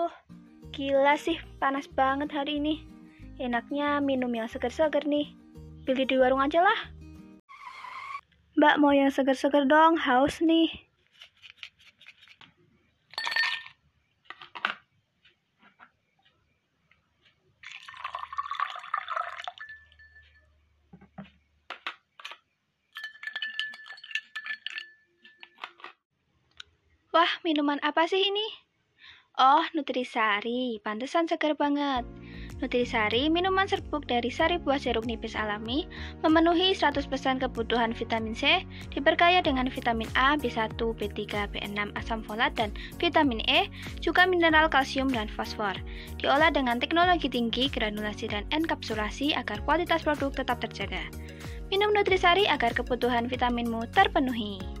Huh, gila sih, panas banget hari ini. Enaknya minum yang seger-seger nih. Beli di warung aja lah. Mbak mau yang seger-seger dong, haus nih. Wah, minuman apa sih ini? Oh, Nutrisari. Pantesan segar banget. Nutrisari, minuman serbuk dari sari buah jeruk nipis alami, memenuhi 100% kebutuhan vitamin C, diperkaya dengan vitamin A, B1, B3, B6, asam folat, dan vitamin E, juga mineral kalsium dan fosfor. Diolah dengan teknologi tinggi, granulasi, dan enkapsulasi agar kualitas produk tetap terjaga. Minum Nutrisari agar kebutuhan vitaminmu terpenuhi.